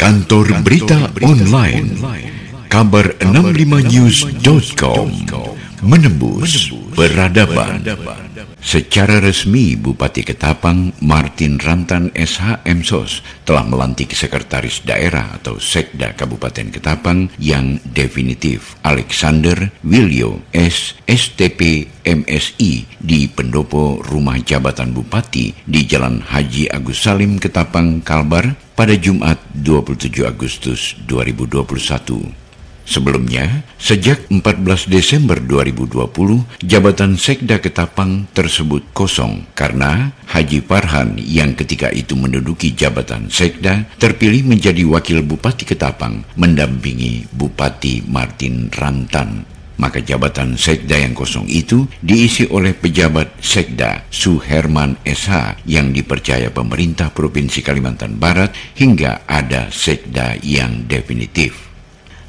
Kantor Berita Online. Kabar 65news.com Menembus Peradaban Secara resmi Bupati Ketapang Martin Rantan SHM SOS telah melantik Sekretaris Daerah atau Sekda Kabupaten Ketapang yang definitif Alexander Wilio S. STP MSI di pendopo rumah jabatan Bupati di Jalan Haji Agus Salim Ketapang Kalbar pada Jumat 27 Agustus 2021. Sebelumnya, sejak 14 Desember 2020, jabatan Sekda Ketapang tersebut kosong karena Haji Farhan yang ketika itu menduduki jabatan Sekda terpilih menjadi wakil Bupati Ketapang mendampingi Bupati Martin Rantan. Maka jabatan Sekda yang kosong itu diisi oleh pejabat Sekda Suherman SH yang dipercaya pemerintah Provinsi Kalimantan Barat hingga ada Sekda yang definitif.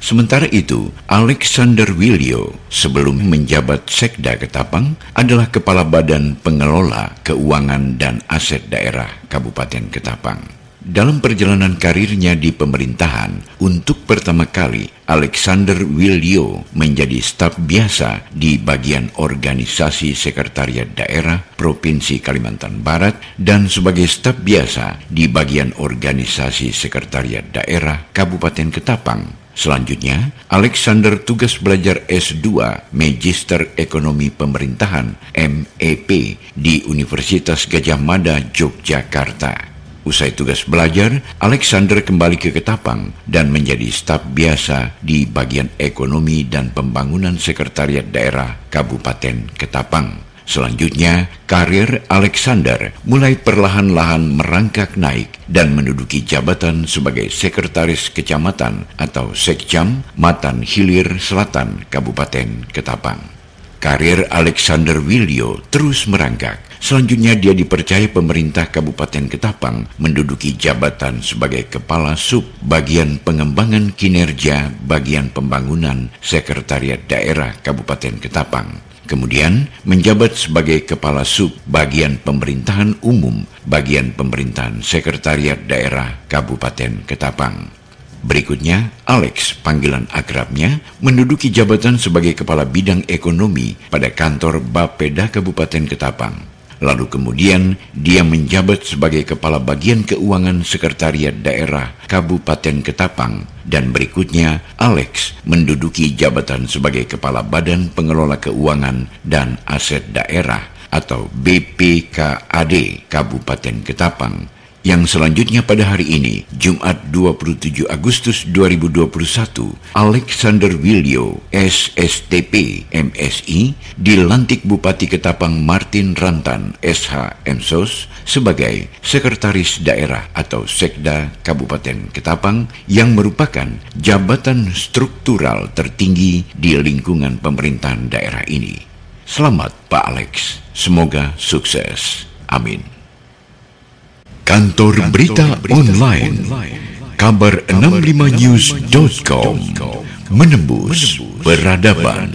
Sementara itu, Alexander Wilio sebelum menjabat Sekda Ketapang adalah Kepala Badan Pengelola Keuangan dan Aset Daerah Kabupaten Ketapang. Dalam perjalanan karirnya di pemerintahan, untuk pertama kali Alexander Wilio menjadi staf biasa di bagian organisasi sekretariat daerah Provinsi Kalimantan Barat dan sebagai staf biasa di bagian organisasi sekretariat daerah Kabupaten Ketapang Selanjutnya, Alexander tugas belajar S2 Magister Ekonomi Pemerintahan MEP di Universitas Gajah Mada, Yogyakarta. Usai tugas belajar, Alexander kembali ke Ketapang dan menjadi staf biasa di bagian ekonomi dan pembangunan sekretariat daerah Kabupaten Ketapang. Selanjutnya, karir Alexander mulai perlahan-lahan merangkak naik dan menduduki jabatan sebagai Sekretaris Kecamatan atau Sekcam Matan Hilir Selatan Kabupaten Ketapang. Karir Alexander Wilio terus merangkak. Selanjutnya dia dipercaya pemerintah Kabupaten Ketapang menduduki jabatan sebagai Kepala Sub Bagian Pengembangan Kinerja Bagian Pembangunan Sekretariat Daerah Kabupaten Ketapang. Kemudian menjabat sebagai Kepala Sub Bagian Pemerintahan Umum Bagian Pemerintahan Sekretariat Daerah Kabupaten Ketapang. Berikutnya, Alex, panggilan akrabnya, menduduki jabatan sebagai Kepala Bidang Ekonomi pada kantor Bapeda Kabupaten Ketapang. Lalu kemudian dia menjabat sebagai Kepala Bagian Keuangan Sekretariat Daerah Kabupaten Ketapang dan berikutnya Alex menduduki jabatan sebagai Kepala Badan Pengelola Keuangan dan Aset Daerah atau BPKAD Kabupaten Ketapang yang selanjutnya pada hari ini, Jumat 27 Agustus 2021, Alexander Wilio, SSTP, MSI, dilantik Bupati Ketapang Martin Rantan, SH MSOS, sebagai Sekretaris Daerah atau Sekda Kabupaten Ketapang yang merupakan jabatan struktural tertinggi di lingkungan pemerintahan daerah ini. Selamat Pak Alex, semoga sukses. Amin. Kantor Berita Online. Kabar 65news.com Menembus Peradaban